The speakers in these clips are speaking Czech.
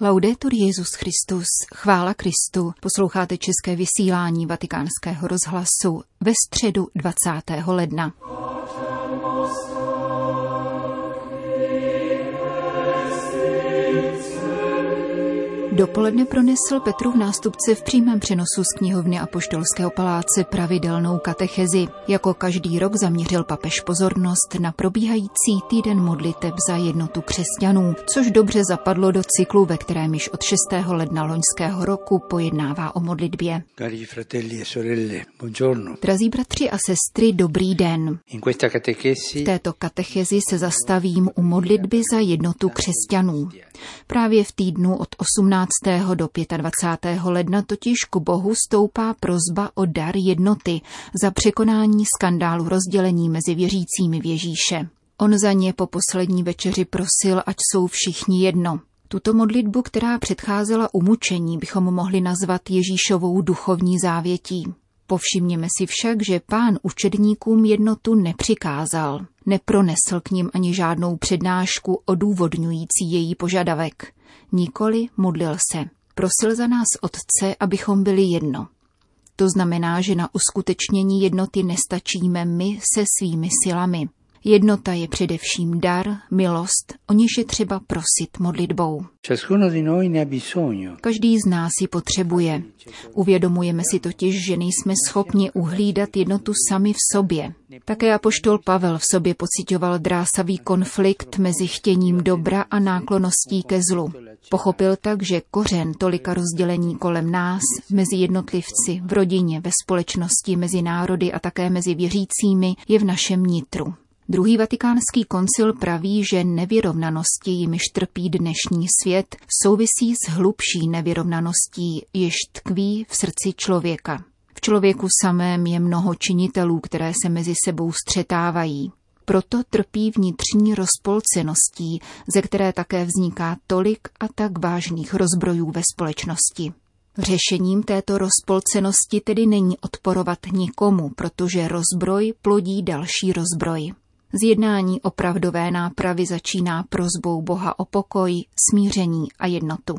Laudetur Jezus Christus, chvála Kristu, posloucháte české vysílání vatikánského rozhlasu ve středu 20. ledna. Dopoledne pronesl Petru v nástupce v přímém přenosu z knihovny Apoštolského paláce pravidelnou katechezi. Jako každý rok zaměřil papež pozornost na probíhající týden modliteb za jednotu křesťanů, což dobře zapadlo do cyklu, ve kterém již od 6. ledna loňského roku pojednává o modlitbě. Cari fratelli e sorelle, buongiorno. Drazí bratři a sestry, dobrý den. In questa V této katechezi se zastavím u modlitby za jednotu křesťanů. Právě v týdnu od 18. do 25. ledna totiž k Bohu stoupá prozba o dar jednoty za překonání skandálu rozdělení mezi věřícími v Ježíše. On za ně po poslední večeři prosil, ať jsou všichni jedno. Tuto modlitbu, která předcházela umučení, bychom mohli nazvat Ježíšovou duchovní závětí. Povšimněme si však, že pán učedníkům jednotu nepřikázal. Nepronesl k ním ani žádnou přednášku odůvodňující její požadavek. Nikoli modlil se. Prosil za nás Otce, abychom byli jedno. To znamená, že na uskutečnění jednoty nestačíme my se svými silami. Jednota je především dar, milost, o níž je třeba prosit modlitbou. Každý z nás ji potřebuje. Uvědomujeme si totiž, že nejsme schopni uhlídat jednotu sami v sobě. Také apoštol Pavel v sobě pocitoval drásavý konflikt mezi chtěním dobra a nákloností ke zlu. Pochopil tak, že kořen tolika rozdělení kolem nás, mezi jednotlivci, v rodině, ve společnosti, mezi národy a také mezi věřícími, je v našem nitru. Druhý vatikánský koncil praví, že nevyrovnanosti, jimiž trpí dnešní svět, souvisí s hlubší nevyrovnaností, jež tkví v srdci člověka. V člověku samém je mnoho činitelů, které se mezi sebou střetávají. Proto trpí vnitřní rozpolceností, ze které také vzniká tolik a tak vážných rozbrojů ve společnosti. Řešením této rozpolcenosti tedy není odporovat nikomu, protože rozbroj plodí další rozbroj. Zjednání opravdové nápravy začíná prozbou Boha o pokoj, smíření a jednotu.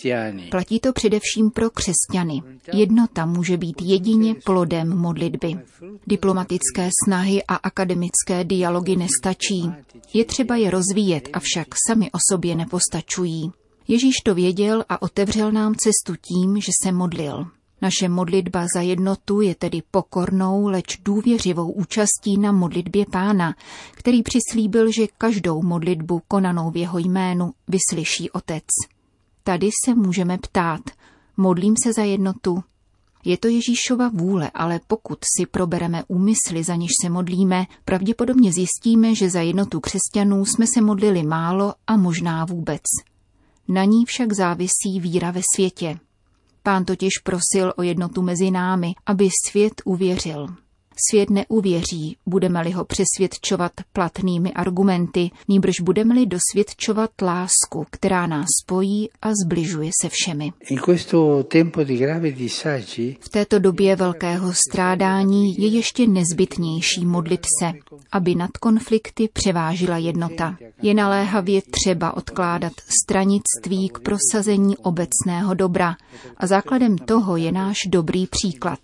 E. Platí to především pro křesťany. Jednota může být jedině plodem modlitby. Diplomatické snahy a akademické dialogy nestačí. Je třeba je rozvíjet, avšak sami o sobě nepostačují. Ježíš to věděl a otevřel nám cestu tím, že se modlil. Naše modlitba za jednotu je tedy pokornou, leč důvěřivou účastí na modlitbě pána, který přislíbil, že každou modlitbu konanou v jeho jménu vyslyší otec. Tady se můžeme ptát, modlím se za jednotu? Je to Ježíšova vůle, ale pokud si probereme úmysly, za něž se modlíme, pravděpodobně zjistíme, že za jednotu křesťanů jsme se modlili málo a možná vůbec. Na ní však závisí víra ve světě. Pán totiž prosil o jednotu mezi námi, aby svět uvěřil. Svět neuvěří, budeme-li ho přesvědčovat platnými argumenty, níbrž budeme-li dosvědčovat lásku, která nás spojí a zbližuje se všemi. V této době velkého strádání je ještě nezbytnější modlit se, aby nad konflikty převážila jednota. Je naléhavě třeba odkládat stranictví k prosazení obecného dobra a základem toho je náš dobrý příklad.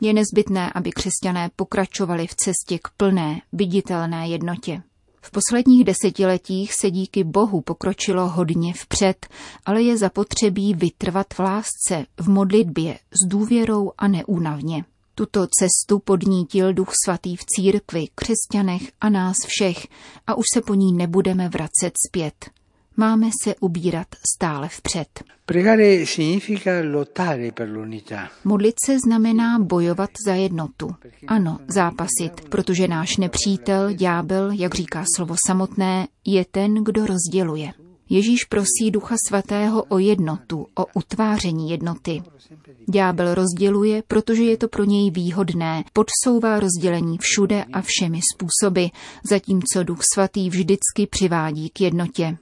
Je nezbytné, aby křesťané pokračovali v cestě k plné, viditelné jednotě. V posledních desetiletích se díky Bohu pokročilo hodně vpřed, ale je zapotřebí vytrvat v lásce, v modlitbě, s důvěrou a neúnavně. Tuto cestu podnítil Duch Svatý v církvi, křesťanech a nás všech a už se po ní nebudeme vracet zpět. Máme se ubírat stále vpřed. Pregare significa lottare per l'unità. Modlit se znamená bojovat za jednotu. Ano, zápasit, protože náš nepřítel, ďábel, jak říká slovo samotné, je ten, kdo rozděluje. Ježíš prosí Ducha Svatého o jednotu, o utváření jednoty. Ďábel rozděluje, protože je to pro něj výhodné, podsouvá rozdělení všude a všemi způsoby, zatímco Duch Svatý vždycky přivádí k jednotě.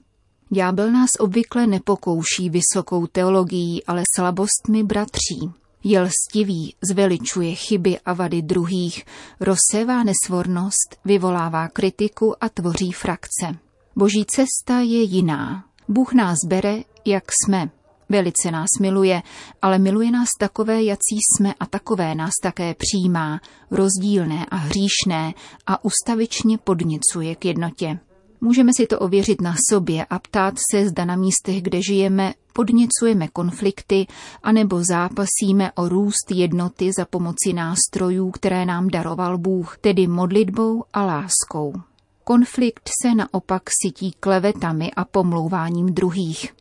Ďábel nás obvykle nepokouší vysokou teologií, ale slabostmi bratří. Je lstivý, zveličuje chyby a vady druhých, rozsévá nesvornost, vyvolává kritiku a tvoří frakce. Boží cesta je jiná. Bůh nás bere, jak jsme. Velice nás miluje, ale miluje nás takové, jací jsme a takové nás také přijímá, rozdílné a hříšné a ustavičně podnicuje k jednotě. Můžeme si to ověřit na sobě a ptát se, zda na místech, kde žijeme, podněcujeme konflikty anebo zápasíme o růst jednoty za pomoci nástrojů, které nám daroval Bůh, tedy modlitbou a láskou. Konflikt se naopak sytí klevetami a pomlouváním druhých.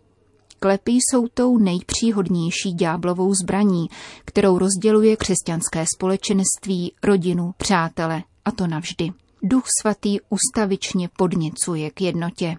Klepy jsou tou nejpříhodnější ďáblovou zbraní, kterou rozděluje křesťanské společenství, rodinu, přátele, a to navždy. Duch svatý ustavičně podněcuje k jednotě.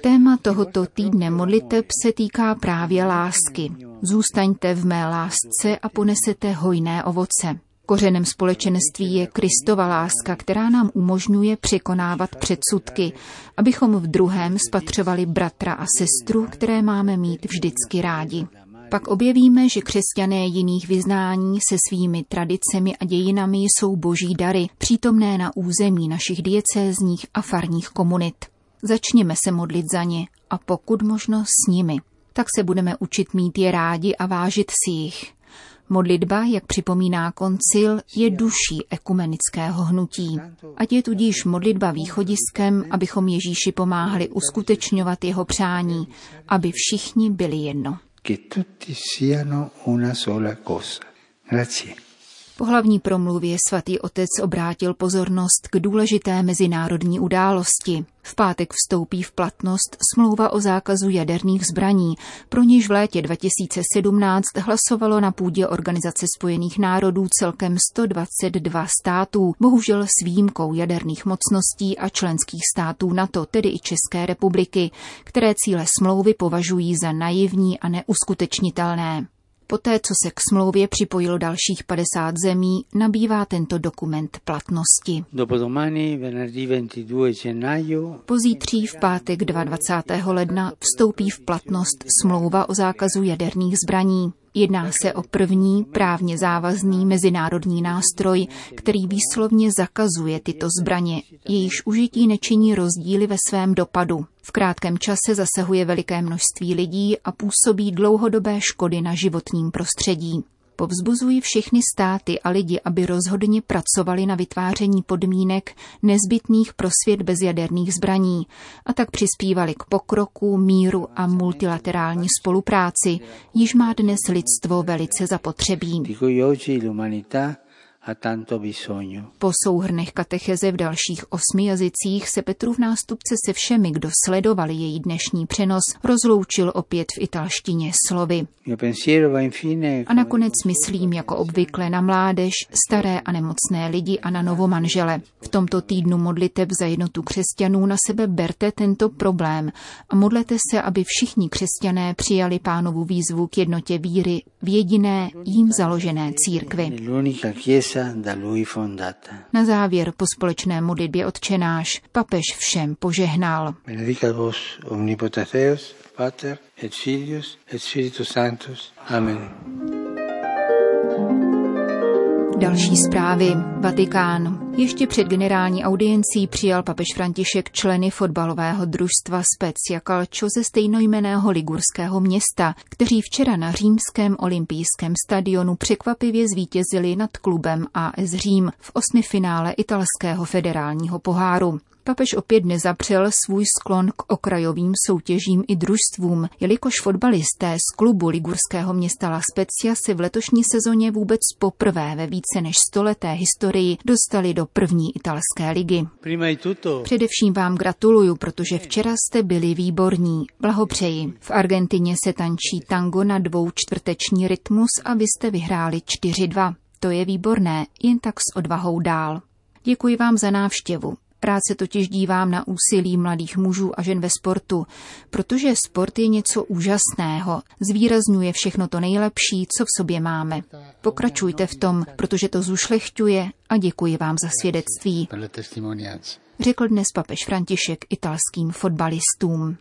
Téma tohoto týdne modliteb se týká právě lásky. Zůstaňte v mé lásce a ponesete hojné ovoce. Kořenem společenství je Kristova láska, která nám umožňuje překonávat předsudky, abychom v druhém spatřovali bratra a sestru, které máme mít vždycky rádi. Pak objevíme, že křesťané jiných vyznání se svými tradicemi a dějinami jsou boží dary, přítomné na území našich diecézních a farních komunit. Začněme se modlit za ně a pokud možno s nimi. Tak se budeme učit mít je rádi a vážit si jich. Modlitba, jak připomíná koncil, je duší ekumenického hnutí. Ať je tudíž modlitba východiskem, abychom Ježíši pomáhali uskutečňovat jeho přání, aby všichni byli jedno. che tutti siano una sola cosa. Grazie. Hlavní promluvě svatý otec obrátil pozornost k důležité mezinárodní události. V pátek vstoupí v platnost smlouva o zákazu jaderných zbraní, pro níž v létě 2017 hlasovalo na půdě Organizace spojených národů celkem 122 států, bohužel s výjimkou jaderných mocností a členských států NATO, tedy i České republiky, které cíle smlouvy považují za naivní a neuskutečnitelné. Poté, co se k smlouvě připojilo dalších 50 zemí, nabývá tento dokument platnosti. Pozítří v pátek 22. ledna vstoupí v platnost smlouva o zákazu jaderných zbraní. Jedná se o první právně závazný mezinárodní nástroj, který výslovně zakazuje tyto zbraně. Jejíž užití nečiní rozdíly ve svém dopadu. V krátkém čase zasahuje veliké množství lidí a působí dlouhodobé škody na životním prostředí. Povzbuzují všechny státy a lidi, aby rozhodně pracovali na vytváření podmínek nezbytných pro svět bez jaderných zbraní a tak přispívali k pokroku, míru a multilaterální spolupráci, již má dnes lidstvo velice zapotřebí. Po souhrnech katecheze v dalších osmi jazycích se Petrův nástupce se všemi, kdo sledovali její dnešní přenos, rozloučil opět v italštině slovy. A nakonec myslím jako obvykle na mládež, staré a nemocné lidi a na novomanžele. V tomto týdnu modliteb za jednotu křesťanů na sebe berte tento problém a modlete se, aby všichni křesťané přijali pánovu výzvu k jednotě víry v jediné jím založené církvi. Na závěr po společné modlitbě odčenáš papež všem požehnal. Benedicat vos omnipotens Pater et Filius et Spiritus Sanctus. Amen. Další zprávy. Vatikán. Ještě před generální audiencí přijal papež František členy fotbalového družstva Specia Calcio ze stejnojmeného ligurského města, kteří včera na římském olympijském stadionu překvapivě zvítězili nad klubem AS Řím v osmi finále italského federálního poháru. Papež opět nezapřel svůj sklon k okrajovým soutěžím i družstvům, jelikož fotbalisté z klubu ligurského města La Spezia se v letošní sezóně vůbec poprvé ve více než stoleté historii dostali do první italské ligy. Především vám gratuluju, protože včera jste byli výborní. Blahopřeji. V Argentině se tančí tango na dvou čtvrteční rytmus a vy jste vyhráli 4-2. To je výborné, jen tak s odvahou dál. Děkuji vám za návštěvu. Rád se totiž dívám na úsilí mladých mužů a žen ve sportu, protože sport je něco úžasného, zvýrazňuje všechno to nejlepší, co v sobě máme. Pokračujte v tom, protože to zušlechťuje a děkuji vám za svědectví. Řekl dnes papež František italským fotbalistům.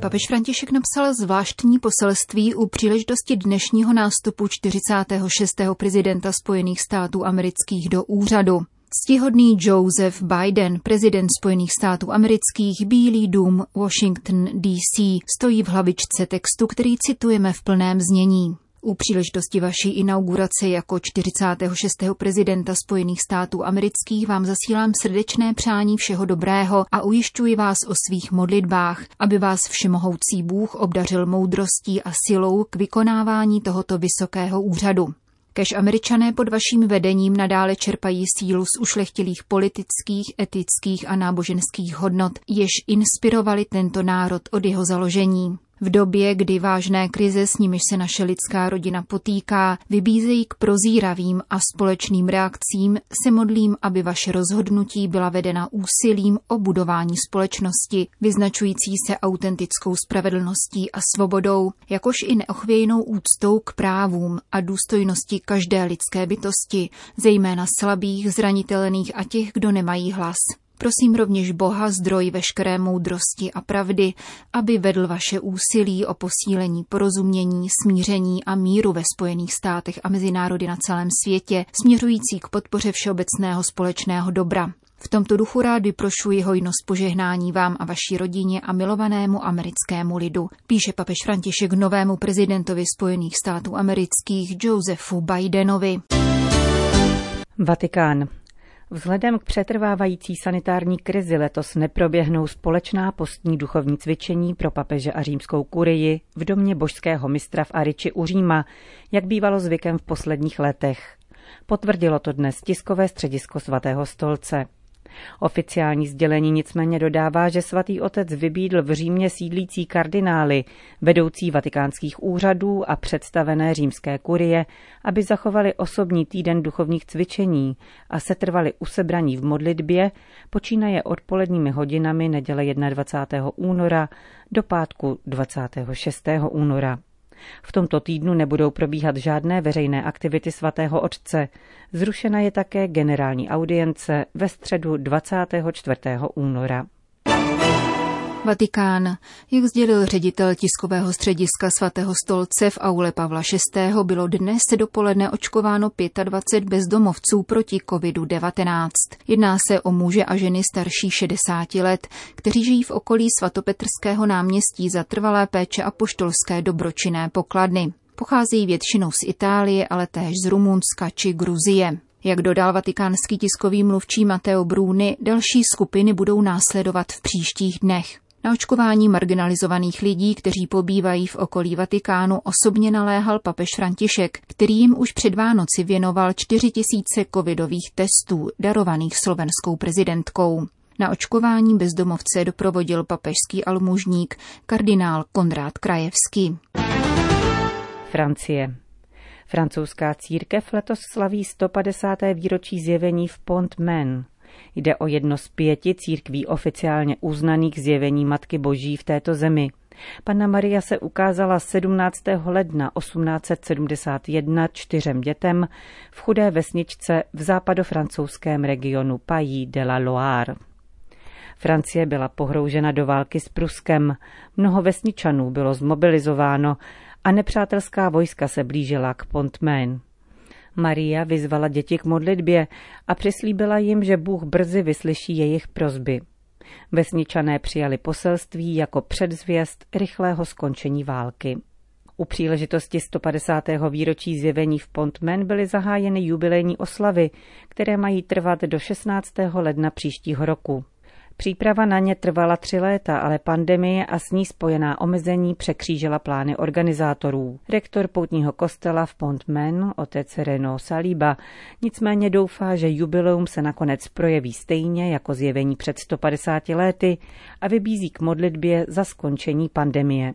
Papež František napsal zvláštní poselství u příležitosti dnešního nástupu 46. prezidenta Spojených států amerických do úřadu. Ctihodný Joseph Biden, prezident Spojených států amerických, Bílý dům, Washington, D.C., stojí v hlavičce textu, který citujeme v plném znění. U příležitosti vaší inaugurace jako 46. prezidenta Spojených států amerických vám zasílám srdečné přání všeho dobrého a ujišťuji vás o svých modlitbách, aby vás všemohoucí Bůh obdařil moudrostí a silou k vykonávání tohoto vysokého úřadu. Kež američané pod vaším vedením nadále čerpají sílu z ušlechtilých politických, etických a náboženských hodnot, jež inspirovali tento národ od jeho založení. V době, kdy vážné krize, s nimiž se naše lidská rodina potýká, vybízejí k prozíravým a společným reakcím, se modlím, aby vaše rozhodnutí byla vedena úsilím o budování společnosti, vyznačující se autentickou spravedlností a svobodou, jakož i neochvějnou úctou k právům a důstojnosti každé lidské bytosti, zejména slabých, zranitelných a těch, kdo nemají hlas. Prosím rovněž Boha, zdroj veškeré moudrosti a pravdy, aby vedl vaše úsilí o posílení porozumění, smíření a míru ve Spojených státech a mezi národy na celém světě, směřující k podpoře všeobecného společného dobra. V tomto duchu rád vyprošuji hojnost požehnání vám a vaší rodině a milovanému americkému lidu, píše papež František novému prezidentovi Spojených států amerických Josephu Bidenovi. Vatikán. Vzhledem k přetrvávající sanitární krizi letos neproběhnou společná postní duchovní cvičení pro papeže a římskou kurii v domě božského mistra v Ariči u Říma, jak bývalo zvykem v posledních letech. Potvrdilo to dnes tiskové středisko svatého stolce. Oficiální sdělení nicméně dodává, že svatý otec vybídl v Římě sídlící kardinály, vedoucí vatikánských úřadů a představené římské kurie, aby zachovali osobní týden duchovních cvičení a setrvali usebraní v modlitbě, počínaje odpoledními hodinami neděle 21. února do pátku 26. února. V tomto týdnu nebudou probíhat žádné veřejné aktivity svatého otce. Zrušena je také generální audience ve středu 24. února. Vatikán. Jak sdělil ředitel tiskového střediska svatého stolce v aule Pavla VI. bylo dnes dopoledne očkováno 25 bezdomovců proti COVID-19. Jedná se o muže a ženy starší 60 let, kteří žijí v okolí svatopetrského náměstí za trvalé péče a poštolské dobročinné pokladny. Pocházejí většinou z Itálie, ale též z Rumunska či Gruzie. Jak dodal vatikánský tiskový mluvčí Mateo Bruni, další skupiny budou následovat v příštích dnech. Na očkování marginalizovaných lidí, kteří pobývají v okolí Vatikánu, osobně naléhal papež František, který jim už před Vánoci věnoval 4 tisíce covidových testů, darovaných slovenskou prezidentkou. Na očkování bezdomovce doprovodil papežský almužník kardinál Konrád Krajevský. Francie. Francouzská církev letos slaví 150. výročí zjevení v Pont Men, Jde o jedno z pěti církví oficiálně uznaných zjevení Matky Boží v této zemi. Panna Maria se ukázala 17. ledna 1871 čtyřem dětem v chudé vesničce v západofrancouzském regionu Pays de la Loire. Francie byla pohroužena do války s Pruskem, mnoho vesničanů bylo zmobilizováno a nepřátelská vojska se blížila k Pontmain. Maria vyzvala děti k modlitbě a přislíbila jim, že Bůh brzy vyslyší jejich prozby. Vesničané přijali poselství jako předzvěst rychlého skončení války. U příležitosti 150. výročí zjevení v Pontmen byly zahájeny jubilejní oslavy, které mají trvat do 16. ledna příštího roku. Příprava na ně trvala tři léta, ale pandemie a s ní spojená omezení překřížila plány organizátorů. Rektor poutního kostela v Pontmen, otec Renaud Saliba, nicméně doufá, že jubileum se nakonec projeví stejně jako zjevení před 150 lety a vybízí k modlitbě za skončení pandemie.